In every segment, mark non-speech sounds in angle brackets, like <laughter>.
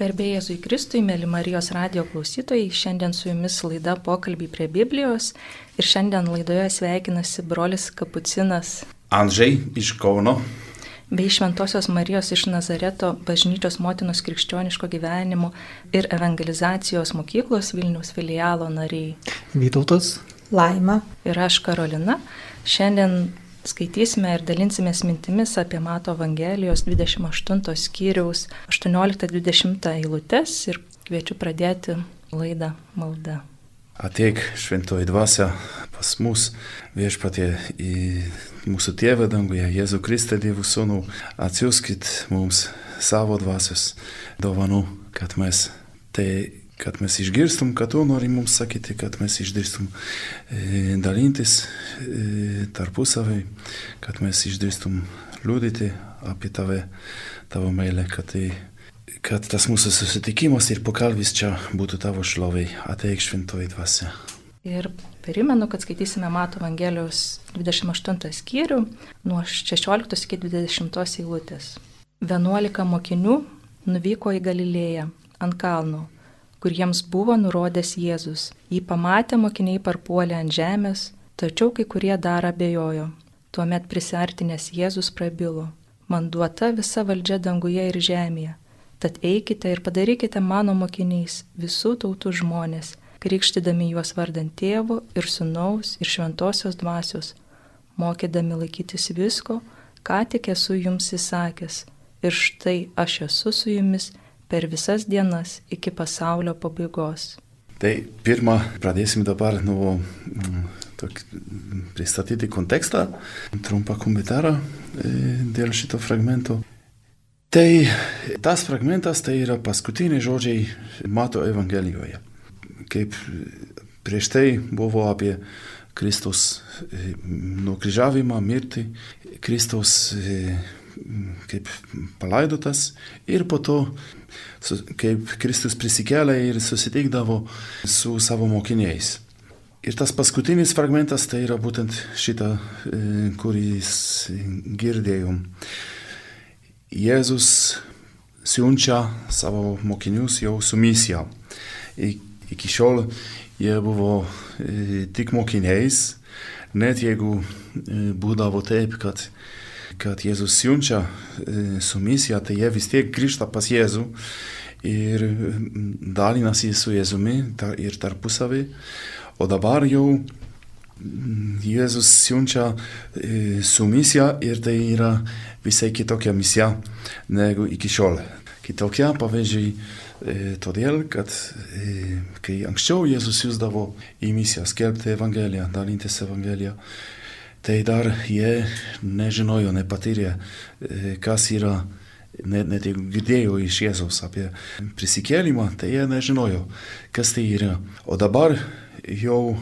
Garbėjai Jėzui Kristui, mėly Marijos radio klausytojai, šiandien su jumis laida pokalbį prie Biblijos ir šiandien laidoje sveikinasi brolis Kapucinas Andžiai iš Kauno. Bei Šventojios Marijos iš Nazareto bažnyčios motinos krikščioniško gyvenimo ir evangelizacijos mokyklos Vilnius filialo nariai. Vytautas. Laima. Ir aš Karolina. Šiandien Skaitysime ir dalinsimės mintimis apie Mato Evangelijos 28 skyriaus 18-20 eilutes ir kviečiu pradėti laidą maldą. Ateik šventoji dvasia pas mus viešpatie į mūsų tėvą danguje, Jėzų Kristą Dievų Sūnų, atsiųskit mums savo dvasios dovanų, kad mes tai kad mes išgirstum, kad tu nori mums sakyti, kad mes išdrįstum e, dalintis e, tarpusavai, kad mes išdrįstum liūdėti apie tave, tavo meilę, kad, tai, kad tas mūsų susitikimas ir pokalbis čia būtų tavo šloviai. Ateik šventoji dvasia. Ir primenu, kad skaitysime Mato Evangelijos 28 skyrių nuo 16 iki 20 eilutės. 11 mokinių nuvyko į Galilėją ant kalno kur jiems buvo nurodęs Jėzus. Jį pamatę mokiniai parpuolė ant žemės, tačiau kai kurie dar abejojo. Tuomet prisartinės Jėzus prabilo. Man duota visa valdžia danguje ir žemėje. Tad eikite ir padarykite mano mokiniais visų tautų žmonės, krikštydami juos vardant tėvo ir sunaus ir šventosios dvasios, mokydami laikytis visko, ką tik esu jums įsakęs. Ir štai aš esu su jumis per visas dienas iki pasaulio pabaigos. Tai pirmą pradėsim dabar nuo mm, pristatyti kontekstą, trumpą komentarą e, dėl šito fragmento. Tai tas fragmentas tai yra paskutiniai žodžiai Mato Evangelijoje. Kaip prieš tai buvo apie Kristus e, nukryžiavimą, mirtį, Kristus e, kaip palaidotas ir po to, kaip Kristus prisikelia ir susitikdavo su savo mokiniais. Ir tas paskutinis fragmentas tai yra būtent šitą, e, kurį girdėjom. Jėzus siunčia savo mokinius jau su misija. Iki šiol jie buvo e, tik mokiniais, net jeigu e, būdavo taip, kad kad Jėzus siunčia e, su misija, tai jie vis tiek grįžta pas Jėzų ir dalinasi su Jėzumi ir tarpusavį. O dabar jau Jėzus siunčia e, su misija ir tai yra visai kitokia misija negu iki šiol. Kitokia, pavyzdžiui, e, todėl, kad kai anksčiau Jėzus siūsdavo į misiją skelbti Evangeliją, dalintis Evangeliją, tai dar jie nežinojo, nepatyrė, e, kas yra, net, net jeigu girdėjo iš Jėzaus apie prisikėlimą, tai jie nežinojo, kas tai yra. O dabar jau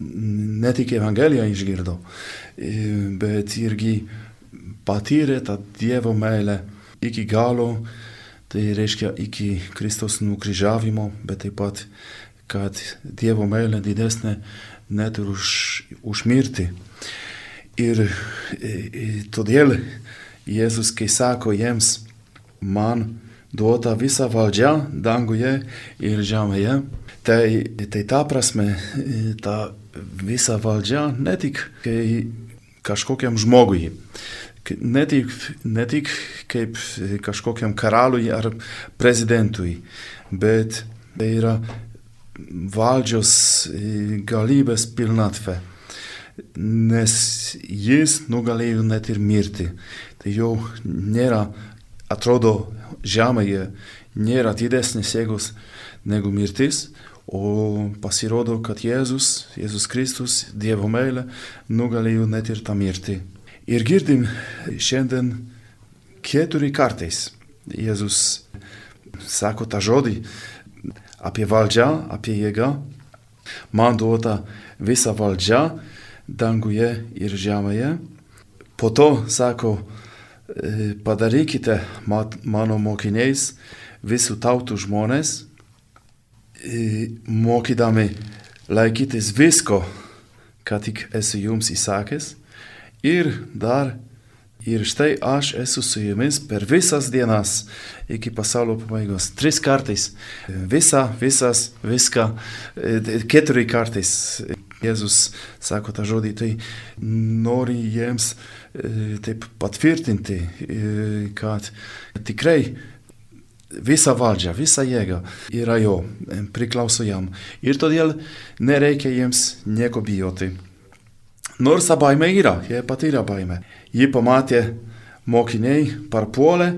ne tik Evangeliją išgirdo, e, bet irgi patyrė tą Dievo meilę iki galo, tai reiškia iki Kristos nukryžiavimo, bet taip pat, kad Dievo meilė didesnė net ir už, už mirtį. Ir, ir todėl Jėzus, kai sako jiems, man duota visa valdžia danguje ir žemėje, tai, tai ta prasme, ta visa valdžia ne tik kažkokiam žmogui, ne tik, ne tik kaip kažkokiam karaliui ar prezidentui, bet tai yra valdžios galybės pilnatvė nes jis nugalėjo net ir mirtį. Tai jau nėra, atrodo, žemėje nėra didesnės jėgos negu mirtis, o pasirodo, kad Jėzus, Jėzus Kristus, Dievo meilė, nugalėjo net ir tą mirtį. Ir girdim šiandien keturi kartais Jėzus sako tą žodį apie valdžią, apie jėgą. Man duota visa valdžia danguje ir žemėje. Po to sako, e, padarykite mano mokiniais visų tautų žmonės, e, mokydami laikytis visko, ką tik esu jums įsakęs. Ir dar Ir štai aš esu su jumis per visas dienas iki pasaulio pabaigos. Tris kartais. Visa, visas, viską. Keturi kartais. Jėzus sako tą žodį, tai nori jiems taip patvirtinti, kad tikrai visa valdžia, visa jėga yra jo, priklauso jam. Ir todėl nereikia jiems nieko bijoti. Nors baimė yra, jie patyrė baimę. Ji pamatė mokiniai parpuolę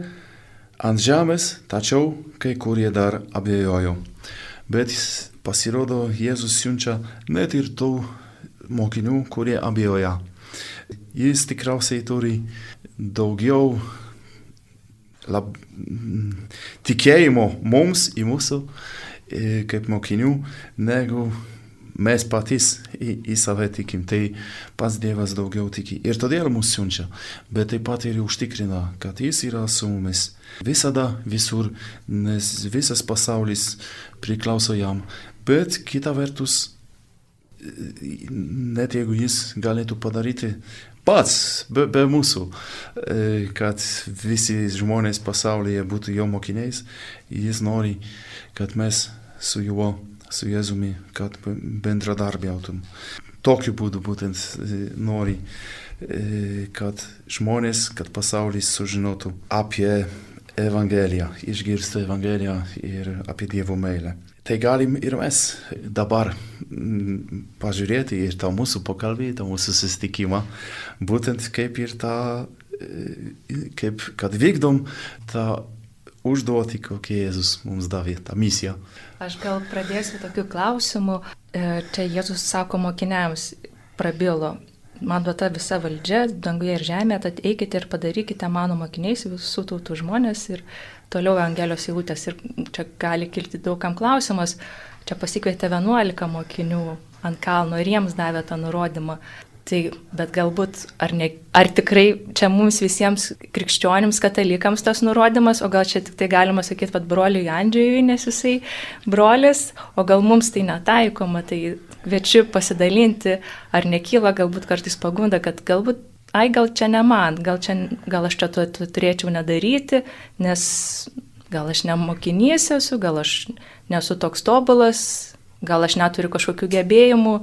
ant žemės, tačiau kai kurie dar abejojo. Bet pasirodo, Jėzus siunčia net ir tų mokinių, kurie abejoja. Jis tikriausiai turi daugiau lab, tikėjimo mums į mūsų kaip mokinių, negu mes patys į, į save tikim. Tai pats Dievas daugiau tiki. Ir todėl mus siunčia. Bet taip pat ir užtikrina, kad Jis yra su mumis. Visada, visur, nes visas pasaulis priklauso jam. Bet kita vertus, net jeigu Jis galėtų padaryti pats, be, be mūsų, e, kad visi žmonės pasaulyje būtų jo mokiniais, jis nori, kad mes su juo, su Jėzumi, kad bendradarbiautum. Tokiu būdu būtent e, nori, e, kad žmonės, kad pasaulis sužinotų apie Evangeliją, išgirstų Evangeliją ir apie Dievo meilę. Tai galim ir mes dabar mm, pažiūrėti ir tą mūsų pokalbį, tą mūsų susitikimą, būtent kaip ir tą, e, kaip kad vykdom tą užduotį, kokie Jėzus mums davė, tą misiją. Aš gal pradėsiu tokiu klausimu. E, čia Jėzus sako mokiniams, prabilo, man duota visa valdžia, danguje ir žemėje, tad eikite ir padarykite mano mokiniais visų tautų žmonės ir toliau Angelijos eilutės ir čia gali kilti daugam klausimas, čia pasikvietė 11 mokinių ant kalno ir jiems davė tą nurodymą. Tai, bet galbūt, ar, ne, ar tikrai čia mums visiems krikščionims, katalikams tas nurodymas, o gal čia tik tai galima sakyti, pat broliui Andžiui, nes jisai brolis, o gal mums tai netaikoma, tai kviečiu pasidalinti, ar nekyla galbūt kartais pagunda, kad galbūt ai gal čia ne man, gal, čia, gal aš čia to, to turėčiau nedaryti, nes gal aš nemokinys esu, gal aš nesu toks tobulas, gal aš neturiu kažkokių gebėjimų.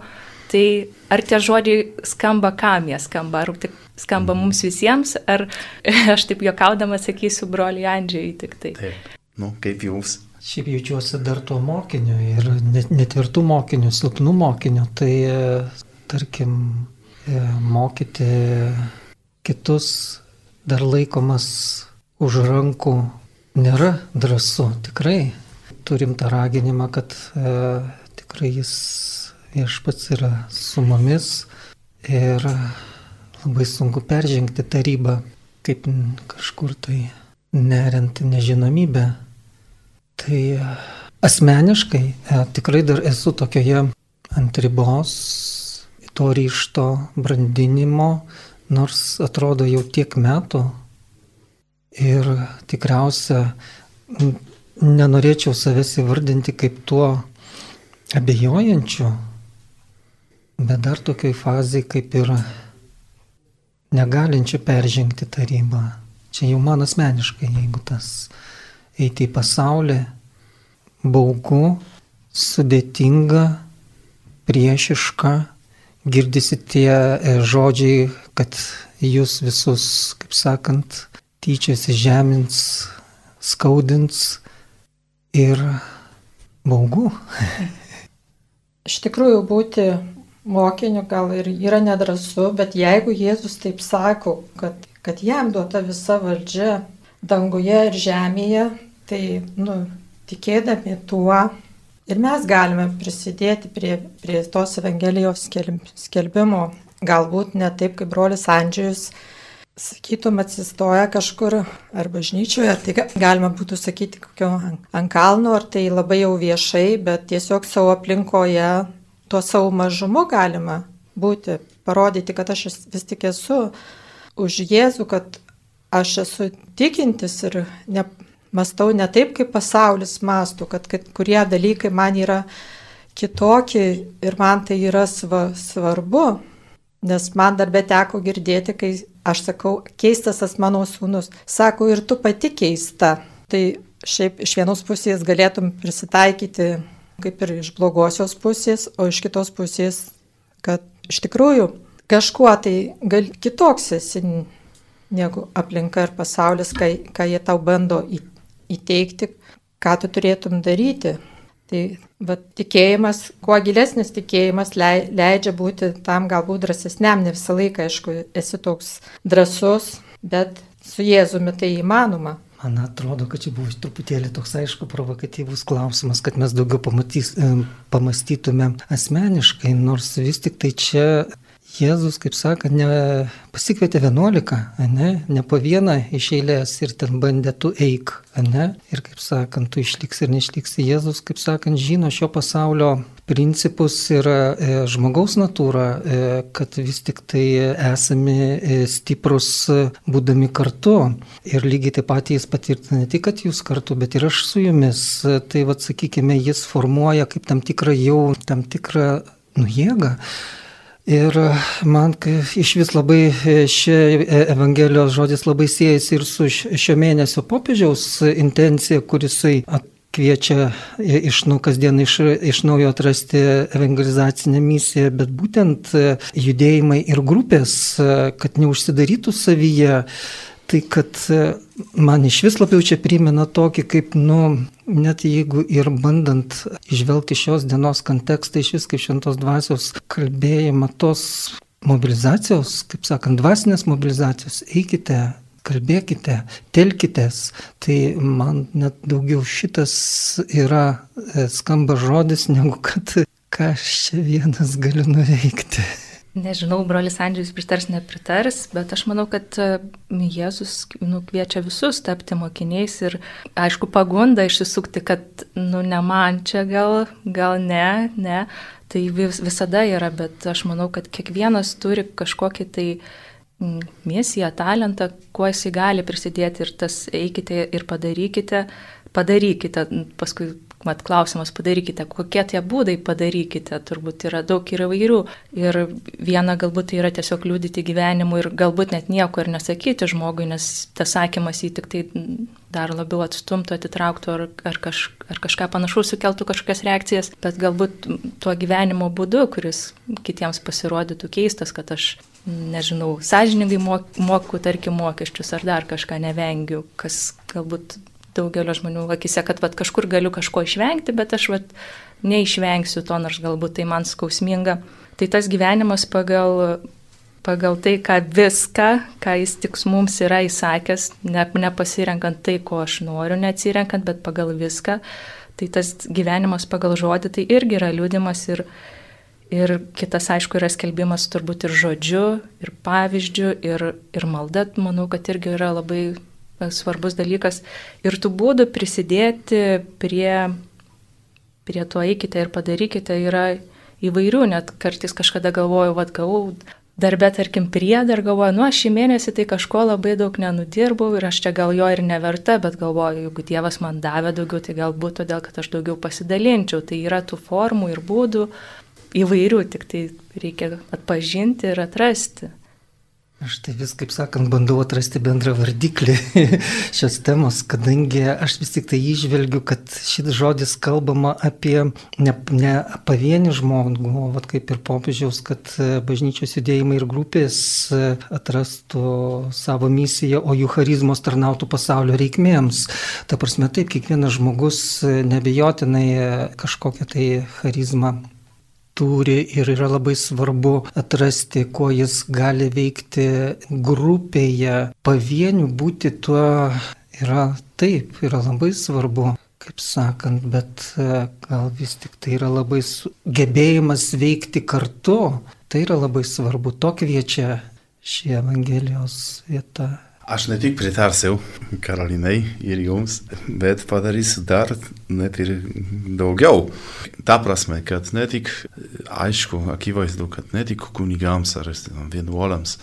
Tai ar tie žodžiai skamba kam jie skamba, ar tik skamba mums visiems, ar <laughs> aš taip juokaudama sakysiu broliui Andžiai tik tai. Taip, nu kaip jūs. Šiaip jaučiuosi dar tuo mokiniu ir netvirtų mokinių, silpnų mokinių, tai tarkim E, mokyti kitus dar laikomas už rankų nėra drąsu. Tikrai turim tą raginimą, kad e, tikrai jis viešpats yra su mumis ir labai sunku peržengti tą ribą, kaip kažkur tai nerinti nežinomybę. Tai asmeniškai e, tikrai dar esu tokioje ant ribos to ryšto brandinimo, nors atrodo jau tiek metų. Ir tikriausia, nenorėčiau savęs įvardinti kaip tuo abejojančiu, bet dar tokiai fazai kaip ir negalinčiu peržengti tą ribą. Čia jau man asmeniškai, jeigu tas eiti į pasaulį, baugu, sudėtinga, priešiška, girdisi tie e, žodžiai, kad jūs visus, kaip sakant, tyčiasi žemins, skaudins ir baugu. Iš tikrųjų būti mokiniu gal ir yra nedrasu, bet jeigu Jėzus taip sako, kad, kad jam duota visa valdžia danguje ir žemėje, tai, nu, tikėdami tuo, Ir mes galime prisidėti prie, prie tos Evangelijos skelbimo, galbūt ne taip kaip brolis Andžius, sakytum, atsistoja kažkur ar bažnyčioje, tai galima būtų sakyti kokio ant kalno, ar tai labai jau viešai, bet tiesiog savo aplinkoje tuo savo mažumu galima būti, parodyti, kad aš vis tik esu už Jėzų, kad aš esu tikintis ir ne, mastau ne taip, kaip pasaulis mastų, kad, kad kurie dalykai man yra kitokie ir man tai yra sva, svarbu, nes man dar beteko girdėti, kai aš sakau, keistas tas mano sūnus. Sako, ir tu pati keista. Tai šiaip iš vienos pusės galėtum prisitaikyti kaip ir iš blogosios pusės, o iš kitos pusės, kad iš tikrųjų kažkuo tai gal kitoks esi negu aplinka ir pasaulis, ką, ką jie tau bando įteikti, ką tu turėtum daryti. Tai va, tikėjimas, kuo gilesnis tikėjimas leidžia būti tam galbūt drąsesniam, ne visą laiką, aišku, esi toks drąsus, bet su Jėzumi tai įmanoma. Man atrodo, kad čia buvo truputėlį toks aišku provokatyvus klausimas, kad mes daugiau pamatys, pamastytume asmeniškai, nors vis tik tai čia Jėzus, kaip sakant, ne, pasikvietė 11, ne, ne po vieną iš eilės ir ten bandė tu eik, ne, ir kaip sakant, tu išliks ir neišliksi. Jėzus, kaip sakant, žino šio pasaulio principus ir e, žmogaus natūrą, e, kad vis tik tai esame e, stiprus būdami kartu. Ir lygiai taip pat jis patvirtina ne tik, kad jūs kartu, bet ir aš su jumis. Tai vad sakykime, jis formuoja kaip tam tikrą jau, tam tikrą nu, jėgą Ir man iš vis labai šie Evangelijos žodis labai siejasi ir su šio mėnesio popiežiaus intencija, kurisai kviečia iš, nu, kasdien iš, iš naujo atrasti evangelizacinę misiją, bet būtent judėjimai ir grupės, kad neužsidarytų savyje, tai kad man iš vis labiau čia primena tokį, kaip, nu, net jeigu ir bandant išvelgti šios dienos kontekstą iš vis kaip šventos dvasios kalbėjimą, tos mobilizacijos, kaip sakant, dvasinės mobilizacijos, eikite, kalbėkite, telkitės, tai man net daugiau šitas yra e, skamba žodis, negu kad ką aš čia vienas galiu nuveikti. Nežinau, brolis Andžius pritars, nepritars, bet aš manau, kad e, Jėzus nu, kviečia visus tapti mokiniais ir, aišku, pagunda išsisukti, kad, nu, ne man čia gal, gal ne, ne, tai vis, visada yra, bet aš manau, kad kiekvienas turi kažkokį tai misiją, talentą, kuo jisai gali prisidėti ir tas eikite ir padarykite, padarykite, paskui mat klausimas padarykite, kokie tie būdai padarykite, turbūt yra daug ir įvairių. Ir viena galbūt tai yra tiesiog liūdyti gyvenimu ir galbūt net nieko ir nesakyti žmogui, nes tas sakymas jį tik tai dar labiau atstumtų, atitrauktų ar, ar, kaž, ar kažką panašaus sukeltų kažkokias reakcijas, bet galbūt tuo gyvenimo būdu, kuris kitiems pasirodytų keistas, kad aš nežinau, sąžiningai moku, tarkim, mokesčius ar dar kažką nevengiu, kas galbūt daugelio žmonių akise, kad vat, kažkur galiu kažko išvengti, bet aš vat, neišvengsiu to, nors galbūt tai man skausminga. Tai tas gyvenimas pagal, pagal tai, ką viską, ką jis tik mums yra įsakęs, ne, nepasirenkant tai, ko aš noriu, neatsirenkant, bet pagal viską, tai tas gyvenimas pagal žodį tai irgi yra liūdimas ir, ir kitas, aišku, yra skelbimas turbūt ir žodžiu, ir pavyzdžiu, ir, ir malda, manau, kad irgi yra labai svarbus dalykas. Ir tų būdų prisidėti prie, prie to eikite ir padarykite yra įvairių, net kartais kažkada galvoju, vad gavau darbę, tarkim, priedą ir galvoju, nu aš šį mėnesį tai kažko labai daug nenudirbau ir aš čia gal jo ir neverta, bet galvoju, jeigu Dievas man davė daugiau, tai galbūt todėl, kad aš daugiau pasidalinčiau. Tai yra tų formų ir būdų įvairių, tik tai reikia atpažinti ir atrasti. Aš tai vis, kaip sakant, bandau atrasti bendrą vardiklį <laughs> šios temos, kadangi aš vis tik tai išvelgiu, kad šis žodis kalbama apie ne, ne pavienį žmogų, o vat, kaip ir popiežiaus, kad bažnyčios judėjimai ir grupės atrastų savo misiją, o jų charizmos tarnautų pasaulio reikmėms. Ta prasme, taip, kiekvienas žmogus nebejotinai kažkokią tai charizmą turi ir yra labai svarbu atrasti, kuo jis gali veikti grupėje. Pavienių būti tuo yra taip, yra labai svarbu kaip sakant, bet e, gal vis tik tai yra labai gebėjimas veikti kartu, tai yra labai svarbu, to kviečia ši Evangelijos vieta. Aš ne tik pritarsiu Karolinai ir jums, bet padarysiu dar net ir daugiau. Ta prasme, kad ne tik, aišku, akivaizdu, kad ne tik kunigams ar vienuolams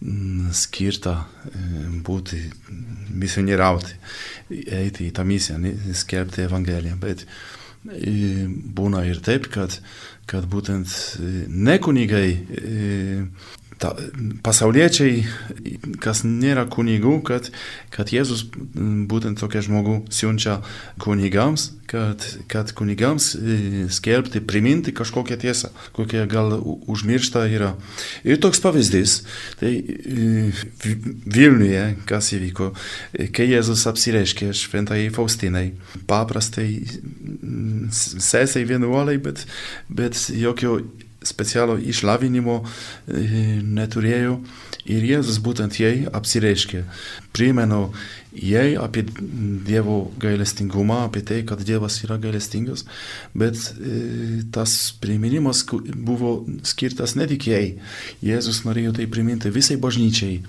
mm, skirta e, būti misionieriauti, eiti į tą misiją, skelbti Evangeliją, bet e, būna ir taip, kad, kad būtent e, nekunigai ta, pasauliečiai, kas nėra kunigų, kad, kad Jėzus būtent tokia žmogų siunčia kunigams, kad, kad kunigams e, skelbti, priminti kažkokią tiesą, kokia gal užmiršta yra. Ir toks pavyzdys, tai e, Vilniuje, kas įvyko, e, kai Jėzus apsireiškė šventai Faustinai, paprastai sesai vienuoliai, bet, bet jokio specialo išlavinimo neturėjo ir Jėzus būtent jai apsireiškė. Primenu jai apie Dievo gailestingumą, apie tai, kad Dievas yra gailestingas, bet e, tas priminimas buvo skirtas ne tik jai. Jėzus norėjo tai priminti visai bažnyčiai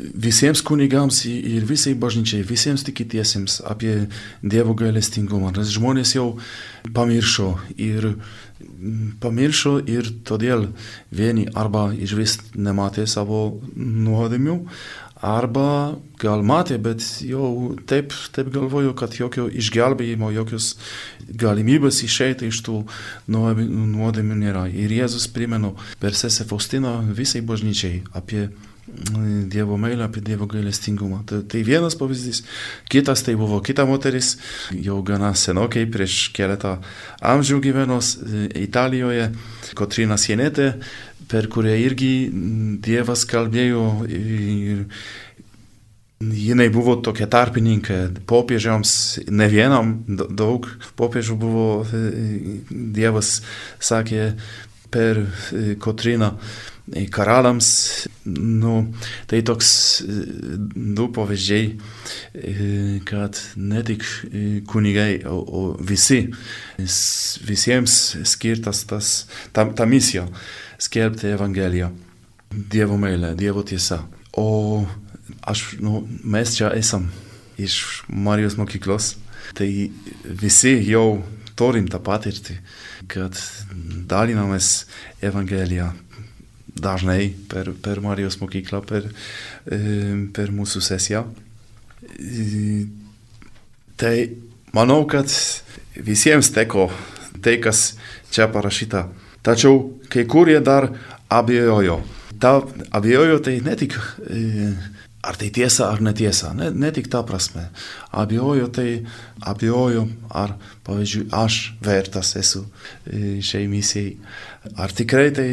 visiems kunigams ir visai bažnyčiai, visiems tikitiesiems apie Dievo gailestingumą, nes žmonės jau pamiršo ir pamiršo ir todėl vieni arba iš vis nematė savo nuodėmių, arba gal matė, bet jau taip, taip galvoju, kad jokio išgelbėjimo, jokios galimybės išeiti iš tų nuodėmių nėra. Ir Jėzus primenu per sesę Faustiną visai bažnyčiai apie Dievo meilę, apie Dievo gailestingumą. Tai, tai vienas pavyzdys. Kitas tai buvo kita moteris, jau gana senokai, prieš keletą amžių gyvenos e, Italijoje, Kotrina Sienetė, per kurią irgi Dievas kalbėjo ir jinai buvo tokia tarpininkė popiežiams, ne vienam, daug popiežių buvo, e, Dievas sakė per e, Kotriną karaliams, nu, tai toks du pavyzdžiai, kad ne tik kunigai, o, o visi, visiems skirtas tas, ta, ta misija skelbti Evangeliją, Dievo meilę, Dievo tiesą. O aš, nu, mes čia esam iš Marijos mokyklos, tai visi jau turim tą patirtį, kad dalinamės Evangeliją dažnai per, per Marijos mokyklą, per, per mūsų sesiją. Tai manau, kad visiems teko tai, kas čia parašyta. Tačiau kai kurie dar abejojo. Ta abejojo tai ne tik ar tai tiesa ar netiesa, ne, ne tik ta prasme. Abejoju tai, abejoju, ar, pavyzdžiui, aš vertas esu šiai misijai. Ar tikrai tai,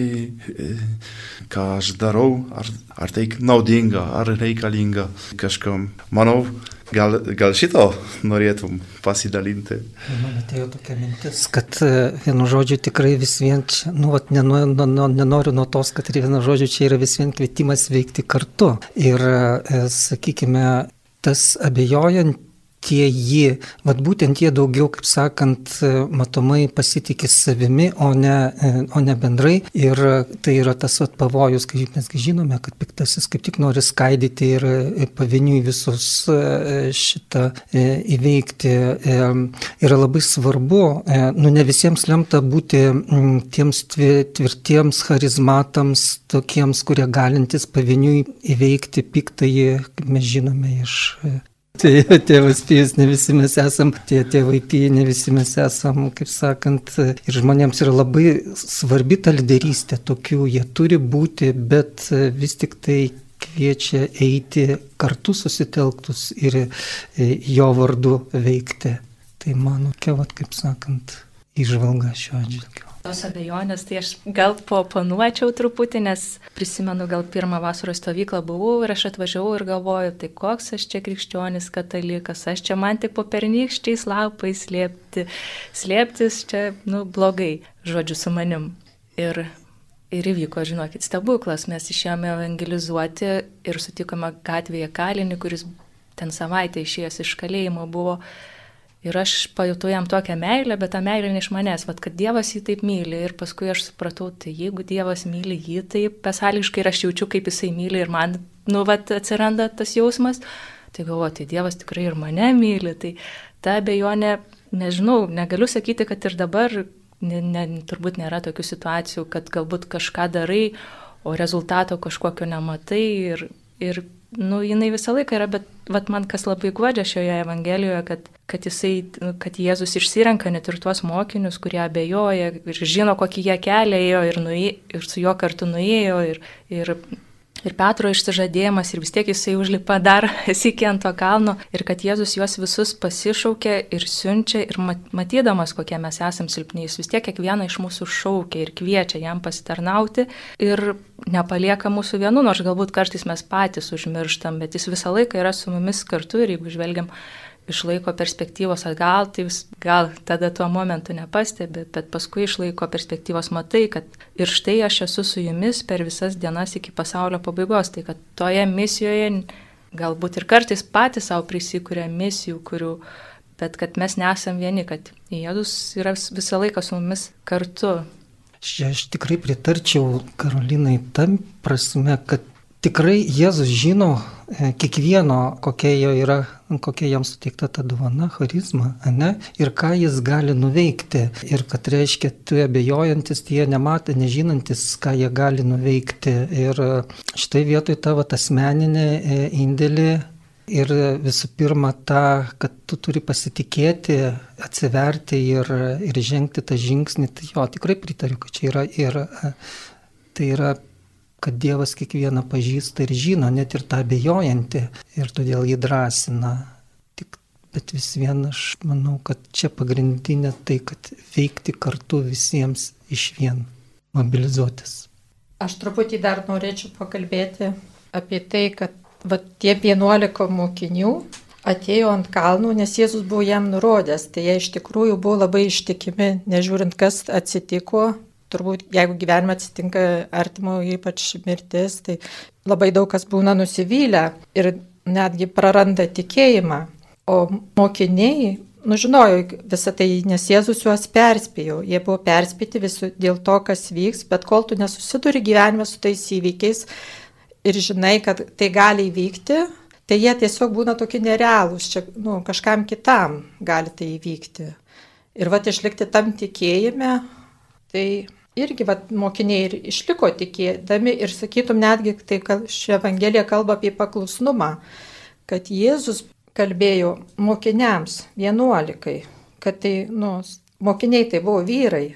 ką aš darau, ar, ar tai naudinga, ar reikalinga kažkam. Manau, Gal, gal šito norėtum pasidalinti? Man atėjo tokia mintis, kad e, vienu žodžiu tikrai vis vien, čia, nu, vat, nenoriu, nu, nenoriu nuo tos, kad ir vienu žodžiu čia yra vis vien kvietimas veikti kartu. Ir, e, sakykime, tas abejojant tie jį, vad būtent jie daugiau, kaip sakant, matomai pasitikė savimi, o ne, o ne bendrai. Ir tai yra tas vat, pavojus, kai mes žinome, kad piktasis kaip tik nori skaidyti ir pavieniui visus e, šitą e, įveikti. E, yra labai svarbu, nu ne visiems lemta būti tiems tvirtiems charizmatams, tokiems, kurie galintys pavieniui įveikti piktąjį, kaip mes žinome iš Tai tėvas pijus, ne visi mes esam, tie tėvai pijai, ne visi mes esam, kaip sakant, ir žmonėms yra labai svarbi ta lyderystė tokių, jie turi būti, bet vis tik tai kviečia eiti kartu susitelktus ir jo vardu veikti. Tai mano, kevat, kaip sakant, išvalga šiuo atžvilgiu tos abejonės, tai aš gal panuočiau truputį, nes prisimenu, gal pirmą vasaros stovyklą buvau ir aš atvažiavau ir galvoju, tai koks aš čia krikščionis katalikas, aš čia man tik po pernykščiais lapais slėpti, slėptis čia, nu, blogai, žodžiu, su manim. Ir, ir įvyko, žinokit, stebuklas, mes išėjome evangelizuoti ir sutikome gatvėje kalinį, kuris ten savaitę išėjęs iš kalėjimo buvo. Ir aš pajutau jam tokią meilę, bet ta meilė ne iš manęs, vad kad Dievas jį taip myli. Ir paskui aš supratau, tai jeigu Dievas myli jį taip besąlygiškai ir aš jaučiu, kaip jisai myli ir man, nu, vad atsiranda tas jausmas, tai galvoju, tai Dievas tikrai ir mane myli. Tai ta abejonė, nežinau, negaliu sakyti, kad ir dabar ne, ne, turbūt nėra tokių situacijų, kad galbūt kažką darai, o rezultato kažkokio nematai ir, ir nu, jinai visą laiką yra, bet vat, man kas labai guodžia šioje Evangelijoje, kad kad, jisai, kad Jėzus išsirenka net ir tuos mokinius, kurie abejoja ir žino, kokį jie kelią ėjo ir, nuė, ir su juo kartu nuėjo ir, ir ir Petro išsižadėjimas ir vis tiek jisai užlipa dar <laughs> sėki ant to kalno ir kad Jėzus juos visus pasišaukia ir siunčia ir matydamas, kokie mes esame silpni, jis vis tiek kiekvieną iš mūsų šaukia ir kviečia jam pasitarnauti ir nepalieka mūsų vienų, nors galbūt kartais mes patys užmirštam, bet jis visą laiką yra su mumis kartu ir jeigu žvelgiam iš laiko perspektyvos atgal, tai vis, gal tada tuo momentu nepastebi, bet paskui iš laiko perspektyvos matai, kad ir štai aš esu su jumis per visas dienas iki pasaulio pabaigos. Tai kad toje misijoje galbūt ir kartais patys savo prisikūrė misijų, kurių, bet kad mes nesam vieni, kad Jėzus yra visą laiką su mumis kartu. Aš, aš tikrai pritarčiau Karolinai tam prasme, kad tikrai Jėzus žino e, kiekvieno, kokia jo yra, kokia jam suteikta ta dovana, charizma, ne? ir ką jis gali nuveikti. Ir kad reiškia, tu abejojantis, tie nematė, nežinantis, ką jie gali nuveikti. Ir štai vietoj tavo asmeninė e, indėlį Ir visų pirma, ta, kad tu turi pasitikėti, atsiverti ir, ir žengti tą žingsnį, tai jo, tikrai pritariu, kad čia yra ir e, tai yra kad Dievas kiekvieną pažįsta ir žino, net ir tą bejojantį, ir todėl jį drąsina. Tik, bet vis vien aš manau, kad čia pagrindinė tai, kad veikti kartu visiems iš vien, mobilizuotis. Aš truputį dar norėčiau pakalbėti apie tai, kad va, tie 11 mokinių atėjo ant kalnų, nes Jėzus buvo jam nurodęs, tai jie iš tikrųjų buvo labai ištikimi, nežiūrint, kas atsitiko, turbūt jeigu gyvenime atsitinka artimo ypač mirtis, tai labai daug kas būna nusivylę ir netgi praranda tikėjimą. O mokiniai, nu žinojo visą tai, nes Jėzus juos perspėjo, jie buvo perspėti visų dėl to, kas vyks, bet kol tu nesusiduri gyvenime su tais įvykiais ir žinai, kad tai gali įvykti, tai jie tiesiog būna tokie nerealūs, čia nu, kažkam kitam gali tai įvykti. Ir va išlikti tam tikėjime, tai irgi vat, mokiniai ir išliko tikėdami ir sakytum netgi, tai ši Evangelija kalba apie paklusnumą, kad Jėzus kalbėjo mokiniams vienuolikai, kad tai, nu, mokiniai tai buvo vyrai,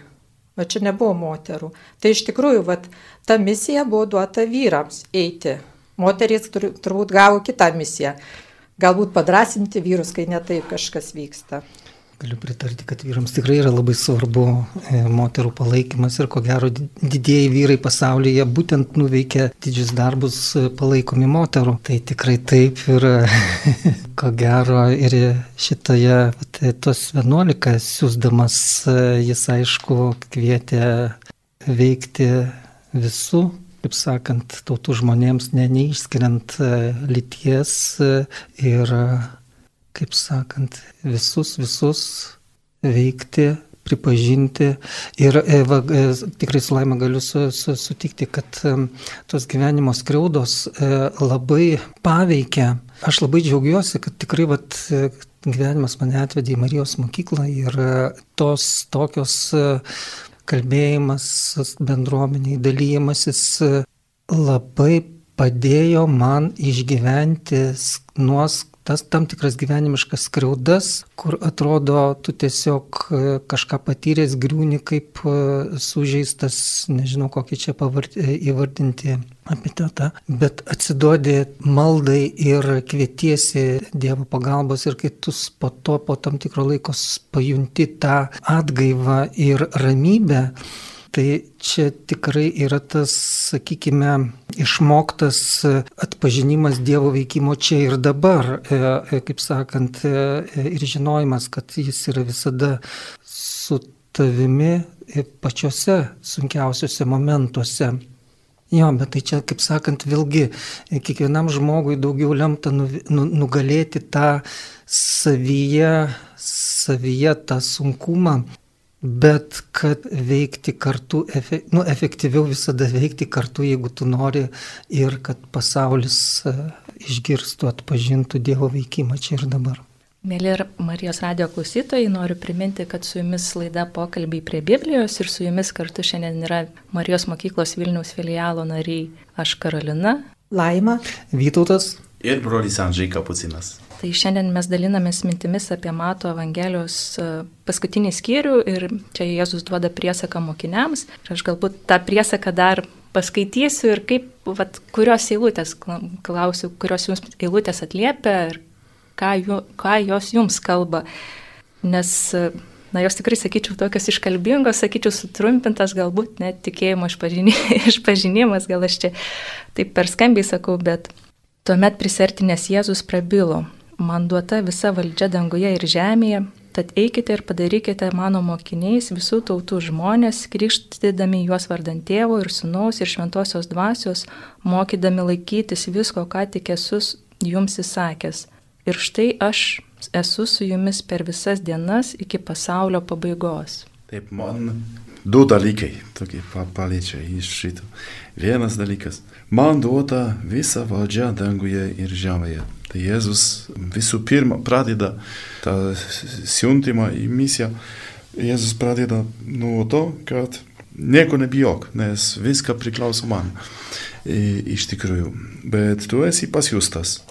o čia nebuvo moterų. Tai iš tikrųjų, vat, ta misija buvo duota vyrams eiti. Moterys tur, turbūt gavo kitą misiją. Galbūt padrasinti vyrus, kai netaip kažkas vyksta. Galiu pritarti, kad vyrams tikrai yra labai svarbu e, moterų palaikymas ir ko gero didieji vyrai pasaulyje būtent nuveikia didžius darbus e, palaikomi moterų. Tai tikrai taip ir <laughs> ko gero ir šitoje, tai tos 11 siūsdamas jis aišku kvietė veikti visų kaip sakant, tautų žmonėms ne, neišskiriant lyties ir kaip sakant, visus, visus veikti, pripažinti. Ir e, va, e, tikrai su laima galiu su, su, sutikti, kad e, tos gyvenimo skriaudos labai paveikia. Aš labai džiaugiuosi, kad tikrai vat, gyvenimas mane atvedė į Marijos mokyklą ir tos tokios kalbėjimas bendruomeniai, dalymasis labai padėjo man išgyventi nuos tas tam tikras gyvenimiškas skriaudas, kur atrodo, tu tiesiog e, kažką patyręs griūni kaip e, sužeistas, nežinau kokį čia pavarti, e, įvardinti epitetą, bet atsiduodi maldai ir kvietiesi Dievo pagalbos ir kai tu po to, po tam tikro laiko pajunti tą atgaivą ir ramybę, Tai čia tikrai yra tas, sakykime, išmoktas atpažinimas Dievo veikimo čia ir dabar, e, e, kaip sakant, e, ir žinojimas, kad jis yra visada su tavimi pačiose sunkiausiuose momentuose. Jo, bet tai čia, kaip sakant, vėlgi kiekvienam žmogui daugiau lemta nu, nu, nugalėti tą savyje, savyje tą sunkumą, bet kad veikti kartu, efe, nu, efektyviau visada veikti kartu, jeigu tu nori ir kad pasaulis e, išgirstų, atpažintų Dievo veikimą čia ir dabar. Mėly Marijos radio klausytojai, noriu priminti, kad su jumis laida pokalbiai prie Biblijos ir su jumis kartu šiandien yra Marijos mokyklos Vilniaus filialo nariai. Aš Karolina, Laima, Vytautas Ir brolis Andžiai Kapucinas. Tai šiandien mes dalinamės mintimis apie Mato Evangelijos e, paskutinį skyrių ir čia Jėzus duoda priesaką mokiniams. Ir aš galbūt tą priesaką dar paskaitysiu ir kaip, vat, kurios eilutės, klausiu, kurios jums eilutės atliepia ir ką, jų, ką jos jums kalba. Nes, e, na, jos tikrai, sakyčiau, tokios iškalbingos, sakyčiau, sutrumpintas, galbūt net tikėjimo <laughs> išpažinimas, gal aš čia taip per skambiai sakau, bet tuomet prisertinės Jėzus prabilo man duota visa valdžia danguje ir žemėje, tad eikite ir padarykite mano mokiniais visų tautų žmonės, krikštydami juos vardant tėvo ir sunaus ir šventosios dvasios, mokydami laikytis visko, ką tik esu jums įsakęs. Ir štai aš esu su jumis per visas dienas iki pasaulio pabaigos. Taip, man du dalykai tokie paliečia iš šito. Vienas dalykas. Man duota visa valdžia danguje ir žemėje. Tai Jėzus visų pirma pradeda tą siuntimą į misiją. Jėzus pradeda nuo to, kad nieko nebijok, nes viską priklauso man. Iš tikrųjų. Bet tu esi pasiūstas,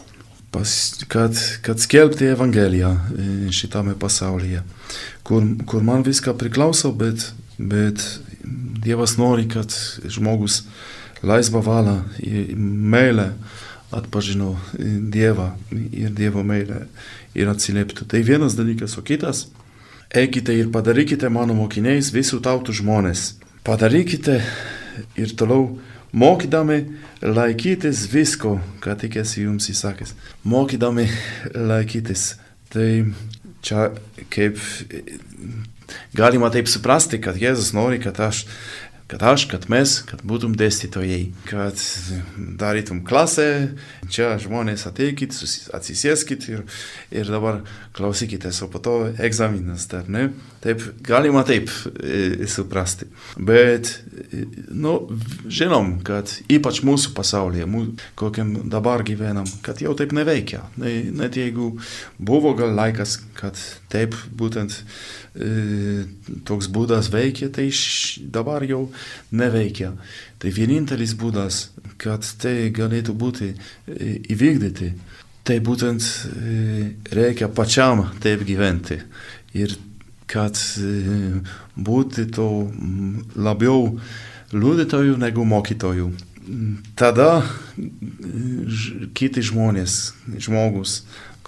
pas, kad, kad skelbti Evangeliją šitame pasaulyje, kur, kur man viską priklauso, bet, bet Dievas nori, kad žmogus laisvą valą, meilę, atpažino Dievą ir Dievo meilę ir atsilieptų. Tai vienas dalykas, o kitas, eikite ir padarykite mano mokiniais visų tautų žmonės. Padarykite ir toliau mokydami laikytis visko, ką tik esi jums įsakęs. Mokydami laikytis. Tai čia kaip galima taip suprasti, kad Jėzus nori, kad aš kad aš, kad mes, kad būtum dėstytojai, kad darytum klasę, čia žmonės ateikit, atsisėskit ir, ir dabar klausykitės, o po to egzaminas dar, ne? Taip, galima taip e, suprasti. Bet, e, nu, žinom, kad ypač mūsų pasaulyje, mū, kokiam dabar gyvenam, kad jau taip neveikia. Ne, net jeigu buvo gal laikas, kad taip būtent E, toks būdas veikia, tai dabar jau neveikia. Tai vienintelis būdas, kad tai galėtų būti e, įvykdyti, tai būtent e, reikia pačiam taip gyventi. Ir kad būti to labiau liudytojų negu mokytojų. Tada kiti žmonės, žmogus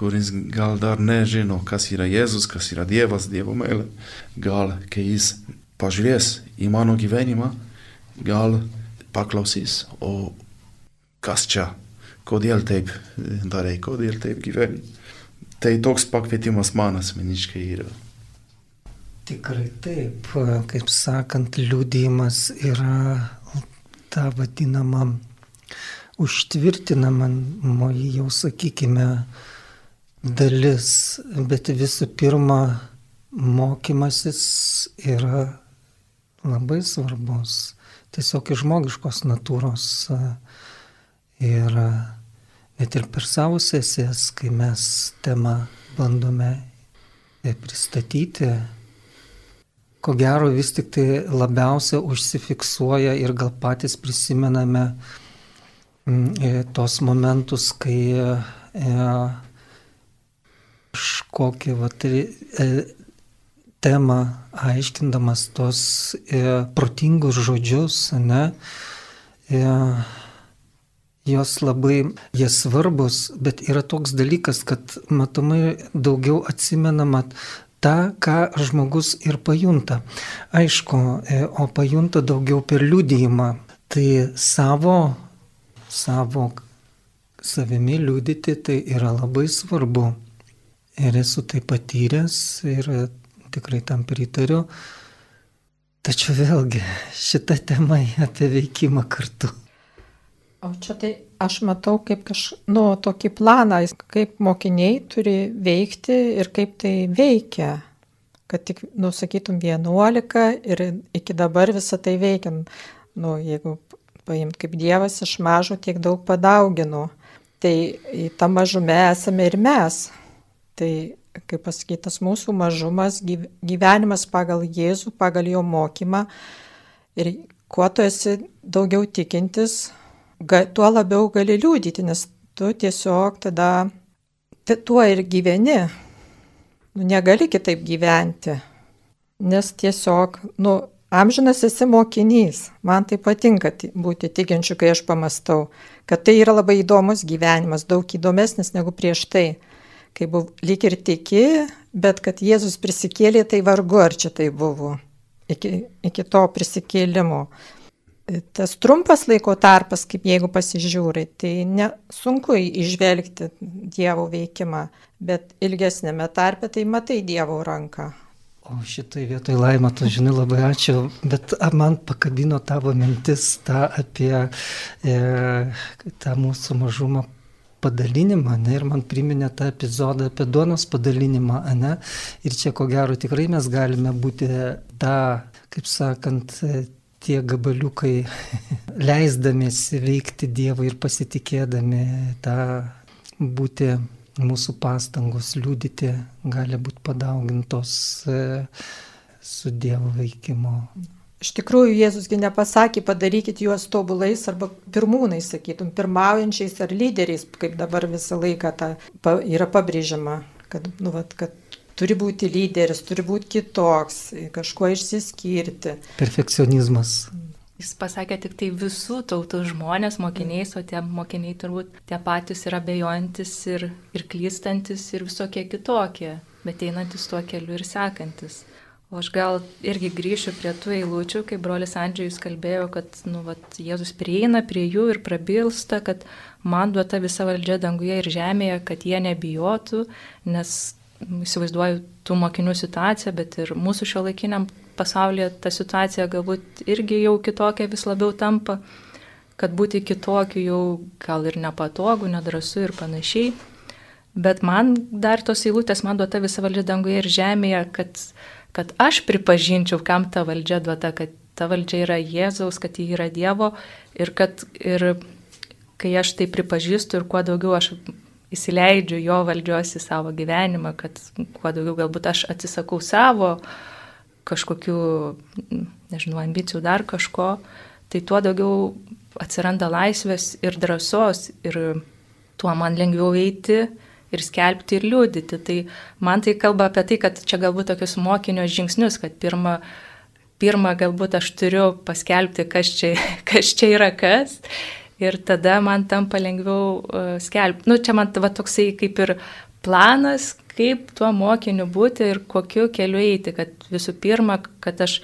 kuris gal dar nežino, kas yra Jėzus, kas yra Dievas, Dievo meilė, gal, kai jis pažiūrės į mano gyvenimą, gal paklausys, o kas čia, kodėl taip darai, kodėl taip gyveni. Tai toks pakvietimas man asmeniškai yra. Tikrai taip, kaip sakant, liūdėjimas yra ta vadinama užtvirtinama, jau sakykime, dalis, bet visų pirma, mokymasis yra labai svarbus, tiesiog iš žmogiškos natūros. Ir net ir per savo sesijas, kai mes temą bandome pristatyti, ko gero vis tik tai labiausia užsifiksuoja ir gal patys prisimename mm, tos momentus, kai kažkokią vat, e, temą aiškindamas tos e, protingus žodžius, ne, e, jos labai, jie svarbus, bet yra toks dalykas, kad matomai daugiau atsimenama tą, ką žmogus ir pajunta. Aišku, e, o pajunta daugiau per liūdėjimą. Tai savo, savo savimi liūdyti tai yra labai svarbu ir esu tai patyręs ir tikrai tam pritariu. Tačiau vėlgi šita tema apie veikimą kartu. O čia tai aš matau kaip kaž, nu, tokį planą, kaip mokiniai turi veikti ir kaip tai veikia. Kad tik, nu, sakytum, 11 ir iki dabar visą tai veikiam. Nu, jeigu paimt kaip Dievas iš mažo tiek daug padaugino, tai į tą mažumę esame ir mes. Tai, kaip pasakytas, mūsų mažumas, gyvenimas pagal Jėzų, pagal jo mokymą. Ir kuo tu esi daugiau tikintis, tuo labiau gali liūdyti, nes tu tiesiog tada tuo ir gyveni. Nu, negali kitaip gyventi, nes tiesiog, nu, amžinas esi mokinys. Man tai patinka būti tikinčiu, kai aš pamastau, kad tai yra labai įdomus gyvenimas, daug įdomesnis negu prieš tai kai buvo lyg ir tiki, bet kad Jėzus prisikėlė, tai vargu ar čia tai buvo iki, iki to prisikėlimo. Tas trumpas laiko tarpas, kaip jeigu pasižiūri, tai nesunku išvelgti Dievo veikimą, bet ilgesnėme tarpe tai matai Dievo ranką. O šitai vietoj laima, tu žinai, labai ačiū, bet man pakabino tavo mintis tą apie e, tą mūsų mažumą padalinimą, ne, ir man priminė tą epizodą apie duonos padalinimą, ne, ir čia ko gero tikrai mes galime būti tą, kaip sakant, tie gabaliukai, <laughs> leisdamėsi veikti Dievą ir pasitikėdami tą būti mūsų pastangos liūdyti gali būti padaugintos e, su Dievo veikimo Iš tikrųjų, Jėzusgi nepasakė, padarykit juos tobulais arba pirmūnais, sakytum, pirmaujančiais ar lyderiais, kaip dabar visą laiką ta, pa, yra pabrėžiama, kad, nu, vat, kad turi būti lyderis, turi būti kitoks, kažkuo išsiskirti. Perfekcionizmas. Jis pasakė tik tai visų tautų žmonės, mokiniais, o tie mokiniai turbūt tie patys yra bejojantis ir, ir klystantis ir visokie kitokie, bet einantis tuo keliu ir sekantis. O aš gal irgi grįšiu prie tų eilučių, kai brolis Andžiajus kalbėjo, kad nu, vat, Jėzus prieina prie jų ir prabilsta, kad man duota visa valdžia danguje ir žemėje, kad jie nebijotų, nes įsivaizduoju tų mokinių situaciją, bet ir mūsų šio laikiniam pasaulyje ta situacija galbūt irgi jau kitokia vis labiau tampa, kad būti kitokiu jau gal ir nepatogu, nedrasu ir panašiai. Bet man dar tos eilutės, man duota visa valdžia danguje ir žemėje, kad kad aš pripažinčiau, kam ta valdžia duota, kad ta valdžia yra Jėzaus, kad ji yra Dievo ir kad ir kai aš tai pripažįstu ir kuo daugiau aš įsileidžiu jo valdžios į savo gyvenimą, kad kuo daugiau galbūt aš atsisakau savo kažkokių, nežinau, ambicijų dar kažko, tai tuo daugiau atsiranda laisvės ir drąsos ir tuo man lengviau eiti ir skelbti ir liūdyti. Tai man tai kalba apie tai, kad čia galbūt tokius mokinio žingsnius, kad pirmą, pirmą galbūt aš turiu paskelbti, kas čia, <laughs> kas čia yra kas. Ir tada man tampa lengviau uh, skelbti. Nu, čia man va, toksai kaip ir planas, kaip tuo mokiniu būti ir kokiu keliu eiti. Kad visų pirma, kad aš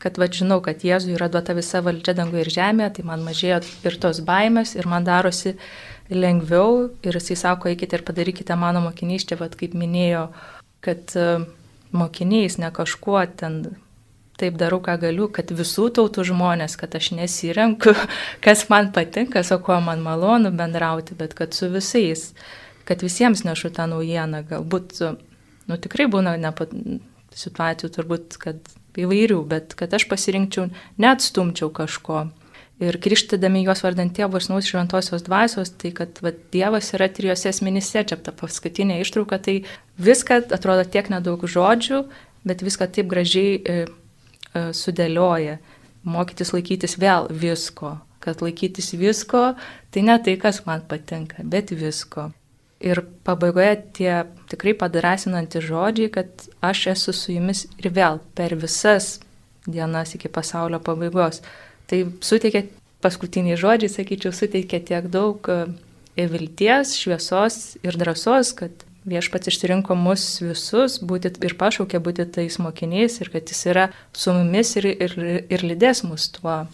kad va, žinau, kad Jėzui yra duota visa valdžia danguje ir žemėje, tai man mažėjo ir tos baimės ir man darosi uh, lengviau ir jisai sako, eikite ir padarykite mano mokiniais, čia vad kaip minėjo, kad e, mokiniais ne kažkuo ten taip darau, ką galiu, kad visų tautų žmonės, kad aš nesirenku, <laughs> kas man patinka, su kuo man malonu bendrauti, bet kad su visais, kad visiems nešu tą naujieną, galbūt, nu tikrai būna nepat, situacijų turbūt, kad įvairių, bet kad aš pasirinkčiau, neatstumčiau kažko ir krikštydami juos vardant tėvo ir snaus šventosios dvasios, tai kad va, Dievas yra trijose asmenyse, čia ta paskutinė ištrauka, tai viską atrodo tiek nedaug žodžių, bet viską taip gražiai e, e, sudėlioja. Mokytis laikytis vėl visko, kad laikytis visko, tai ne tai, kas man patinka, bet visko. Ir pabaigoje tie tikrai padrasinantys žodžiai, kad aš esu su jumis ir vėl per visas dienas iki pasaulio pabaigos. Tai suteikia, paskutiniai žodžiai, sakyčiau, suteikia tiek daug e, vilties, šviesos ir drąsos, kad viešpats išsirinko mus visus būti ir pašaukė būti tais mokiniais ir kad jis yra su mumis ir, ir, ir lydės mus tuo,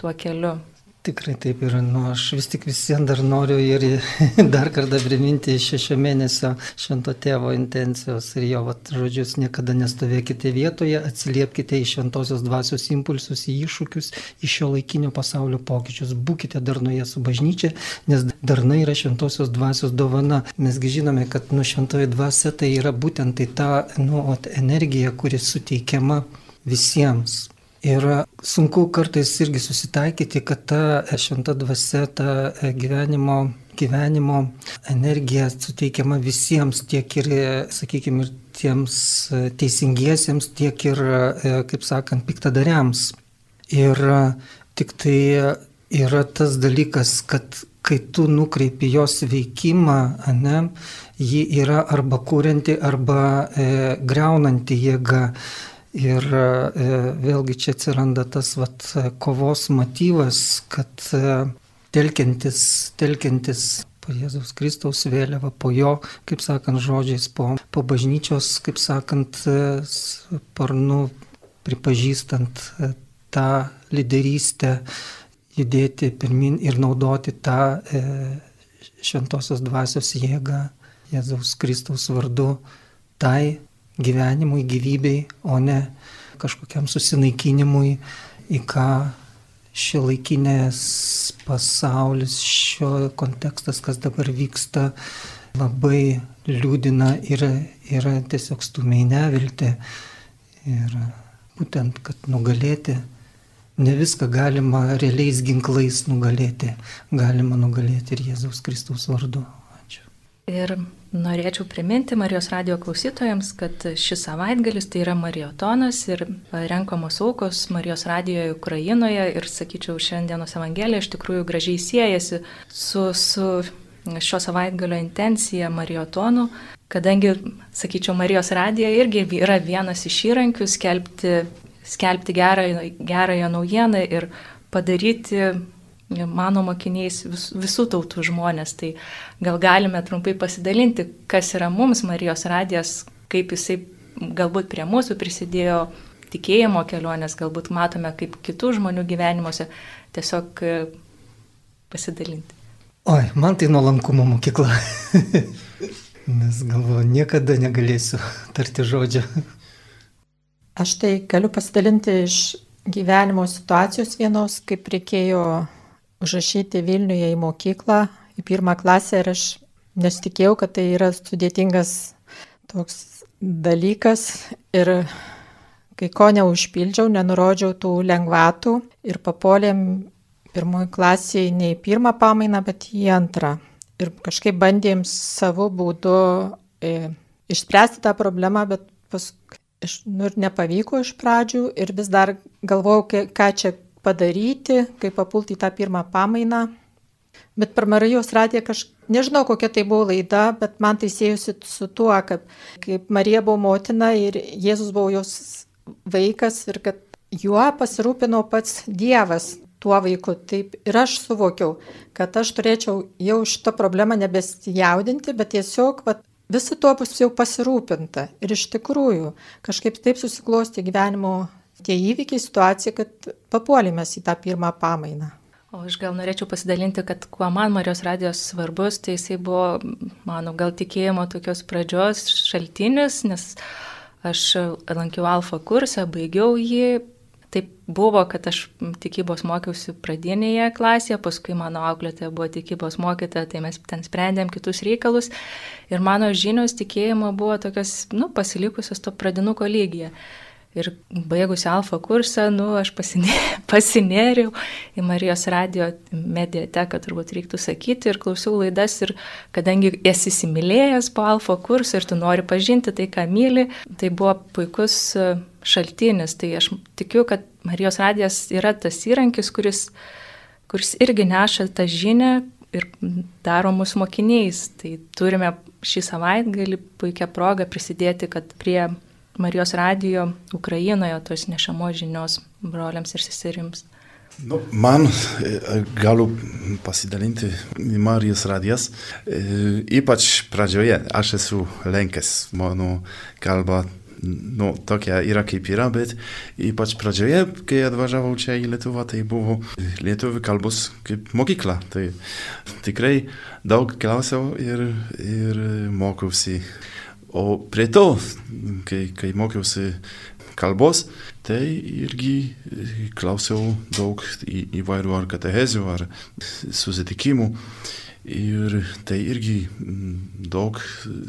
tuo keliu. Tikrai taip yra, nu aš vis tik visiems dar noriu ir <laughs> dar kartą priminti šešio mėnesio švento tėvo intencijos ir jo vat, žodžius, niekada nestovėkite vietoje, atsiliepkite į šventosios dvasios impulsus, į iššūkius, į šio laikinio pasaulio pokyčius, būkite darnoje su bažnyčia, nes darna yra šventosios dvasios dovana. Mesgi žinome, kad nu šventoji dvasia tai yra būtent tai ta nu, energija, kuri suteikiama visiems Ir sunku kartais irgi susitaikyti, kad ta šventa dvasia, ta gyvenimo, gyvenimo energija suteikiama visiems, tiek ir, sakykime, ir tiems teisingiesiems, tiek ir, kaip sakant, piktadariams. Ir tik tai yra tas dalykas, kad kai tu nukreipi jos veikimą, ne, ji yra arba kūrinti, arba e, greunanti jėga. Ir e, vėlgi čia atsiranda tas vat, kovos motyvas, kad e, telkiantis, telkiantis po Jėzaus Kristaus vėliavą, po jo, kaip sakant, žodžiais, po, po bažnyčios, kaip sakant, e, sparnu pripažįstant tą lyderystę, judėti pirmin ir naudoti tą e, šventosios dvasios jėgą Jėzaus Kristaus vardu tai gyvenimui, gyvybei, o ne kažkokiam susinaikinimui, į ką šio laikinės pasaulis, šio kontekstas, kas dabar vyksta, labai liūdina ir yra tiesiog stumiai nevilti. Ir būtent, kad nugalėti, ne viską galima realiais ginklais nugalėti, galima nugalėti ir Jėzaus Kristaus vardu. Ir Norėčiau priminti Marijos radio klausytojams, kad šis savaitgalis tai yra Marijotonas ir renkamos aukos Marijos radijoje Ukrainoje ir, sakyčiau, šiandienos Evangelija iš tikrųjų gražiai siejasi su, su šio savaitgalio intencija Marijotonu, kadangi, sakyčiau, Marijos radija irgi yra vienas iš įrankių skelbti, skelbti gerąją, gerąją naujieną ir padaryti mano mokiniais vis, visų tautų žmonės. Tai gal galime trumpai pasidalinti, kas yra mums Marijos radijas, kaip jisai galbūt prie mūsų prisidėjo tikėjimo kelionės, galbūt matome kaip kitų žmonių gyvenimuose, tiesiog e, pasidalinti. Oi, man tai nuolankumo mokykla. <laughs> Nes galvoju, niekada negalėsiu tarti žodžio. Aš tai galiu pasidalinti iš gyvenimo situacijos vienos, kaip reikėjo užrašyti Vilniuje į mokyklą, į pirmą klasę ir aš nesitikėjau, kad tai yra sudėtingas toks dalykas ir kai ko neužpildžiau, nenurodžiau tų lengvatų ir papolėm pirmoji klasėje ne į pirmą pamainą, bet į antrą. Ir kažkaip bandėm savo būdu e, išspręsti tą problemą, bet paskui nu, ir nepavyko iš pradžių ir vis dar galvojau, ką čia padaryti, kaip papulti į tą pirmą pamainą. Bet per Marijos radiją kažkaip, nežinau kokia tai buvo laida, bet man tai sėjusi su tuo, kad kaip Marija buvo motina ir Jėzus buvo jos vaikas ir kad juo pasirūpino pats Dievas tuo vaiku. Taip ir aš suvokiau, kad aš turėčiau jau šitą problemą nebesijaudinti, bet tiesiog vat, visi tuo bus jau pasirūpinta. Ir iš tikrųjų kažkaip taip susiklosti gyvenimo tie įvykiai, situacija, kad papuolėme į tą pirmą pamainą. O aš gal norėčiau pasidalinti, kad kuo man Marijos radijos svarbus, tai jisai buvo, mano, gal tikėjimo tokios pradžios šaltinis, nes aš lankiau alfa kursą, baigiau jį. Taip buvo, kad aš tikybos mokiausi pradinėje klasėje, paskui mano auklėtė buvo tikybos mokytoja, tai mes ten sprendėm kitus reikalus ir mano žinios tikėjimo buvo tokios, nu, pasilikusios to pradinuko lygyje. Ir baigusi alfa kursą, nu, aš pasinė, <laughs> pasinėriau į Marijos radio mediateką, turbūt reiktų sakyti, ir klausiau laidas. Ir kadangi esi įsimylėjęs po alfa kursą ir tu nori pažinti tai, ką myli, tai buvo puikus šaltinis. Tai aš tikiu, kad Marijos radijas yra tas įrankis, kuris, kuris irgi neša tą žinę ir daro mus mokiniais. Tai turime šį savaitgalį puikią progą prisidėti, kad prie Marijos radijo Ukrainoje tos nešamos žinios broliams ir seserims. Nu, man e, galiu pasidalinti Marijos radijas. E, ypač pradžioje aš esu lenkęs, mano kalba nu, tokia yra kaip yra, bet ypač pradžioje, kai atvažiavau čia į Lietuvą, tai buvo lietuvių kalbos kaip mokykla. Tai tikrai daug klausiau ir, ir mokiausi O prie to, kai, kai mokiausi kalbos, tai irgi klausiau daug į, įvairių ar katehezių, ar susitikimų. Ir tai irgi daug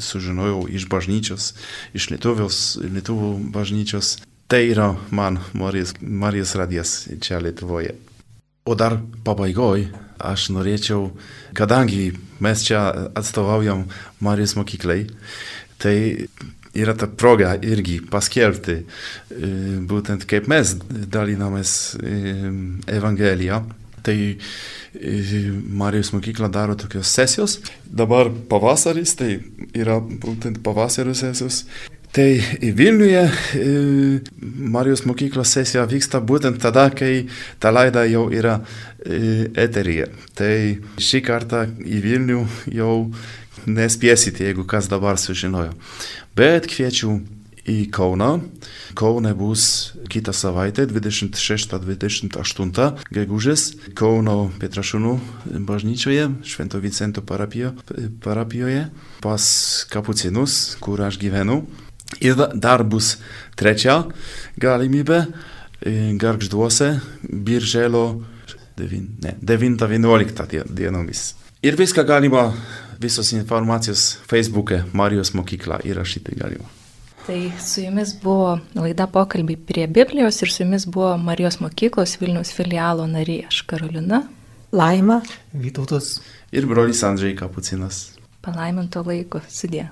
sužinojau iš bažnyčios, iš Lietuvos, Lietuvų bažnyčios. Tai yra man Marijos, Marijos radijas čia Lietuvoje. O dar pabaigoj aš norėčiau, kadangi mes čia atstovaujam Marijos mokyklai, Tai yra ta proga irgi paskelbti, e, būtent kaip mes dalinamės e, Evangeliją. Tai Marijos mokykla daro tokios sesijos. Dabar pavasaris, tai yra būtent pavasario sesijos. Tai Vilniuje Marijos mokyklos sesija vyksta būtent tada, kai ta laida jau yra eteryje. Tai šį kartą į Vilnių jau nespėsite, jeigu kas dabar sužinojo. Bet kviečiu į Kauną. Kaune bus kitą savaitę, 26-28 gegužės, Kauno Petrašūnų bažnyčioje, Švento Vicento parapijo, parapijoje, pas kapucinus, kur aš gyvenu. Ir dar bus trečia galimybė Gargžduose, Birželio 9-11 dienomis. Ir viską galima, visos informacijos Facebook'e Marijos mokykla įrašyti galima. Tai su jumis buvo laida pokalbiai prie Biblijos ir su jumis buvo Marijos mokyklos Vilnius filialo narė aš Karolina. Laima. Vytautas. Ir brolis Andžiai Kapucinas. Palaiminto laiko sudė.